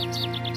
Música